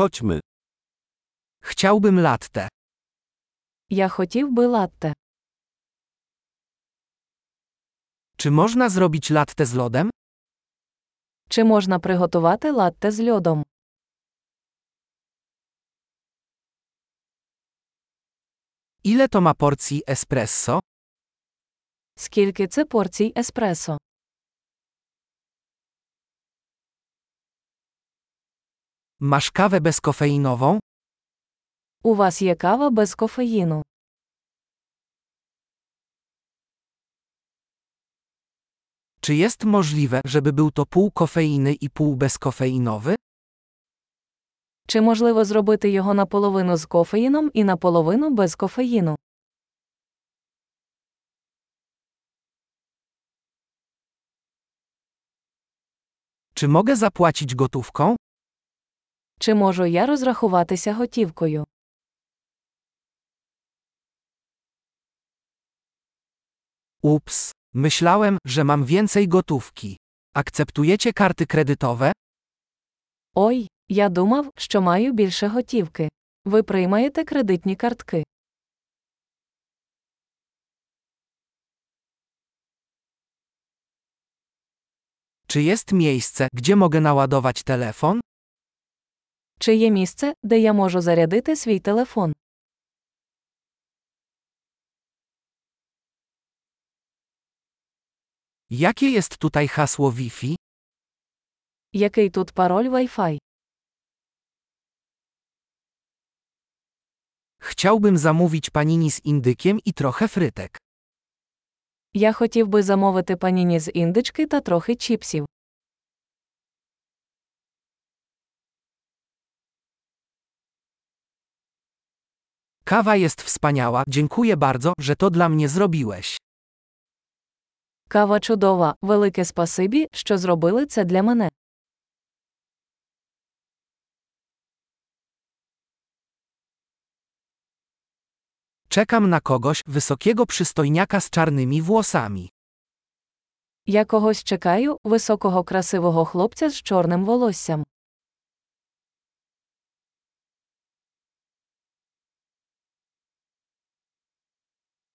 Chodźmy. Chciałbym latte. Я хотів би латте. Czy można zrobić latte z lodem? Чи можна приготувати латте з льодом? Ile to ma porcji espresso? Скільки це порцій еспресо? Masz kawę bezkofeinową? У вас є кава без кофеїну. Czy jest możliwe, żeby był to pół kofeiny i pół bezkofeinowy? Чи можливо зробити його наполовину з кофеїном і наполовину без кофеїну? Czy mogę zapłacić gotówką? Чи можу я розрахуватися готівкою? Ups, myślałem, że mam więcej gotówki. Akceptujecie karty kredytowe? Ой, я думав, що маю більше готівки. Ви приймаєте кредитні картки. Czy jest miejsce, gdzie mogę naładować telefon? Чи є місце, де я можу зарядити свій телефон? Jakie jest tutaj hasło Wi-Fi? Який тут пароль Wi-Fi? Chciałbym zamówić panini z indykiem i trochę frytek. Я хотів би замовити паніні з індички та трохи чіпсів. Kawa jest wspaniała, dziękuję bardzo, że to dla mnie zrobiłeś. Кава чудова, велике спасибі, що зробили це для мене. Czekam na kogoś, wysokiego przystojniaka z czarnymi włosami. Я когось чекаю, високого красивого хлопця з чорним волоссям.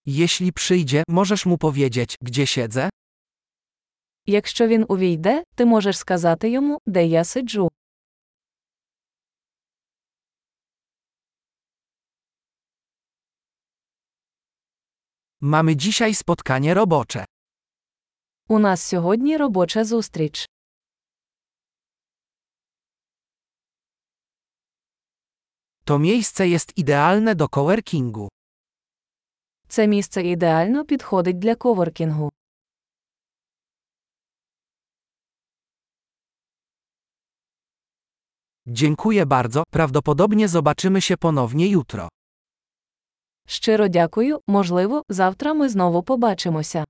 Jeśli przyjdzie, możesz mu powiedzieć, gdzie siedzę? Якщо він увійде, ти можеш сказати йому, де я сиджу. Mamy dzisiaj spotkanie robocze. У нас сьогодні робоча зустріч. To miejsce jest idealne do coworkingu. Це місце ідеально підходить для коворкінгу. Dziękuję bardzo, prawdopodobnie zobaczymy się ponownie jutro. Щиро дякую, можливо, завтра ми знову побачимося.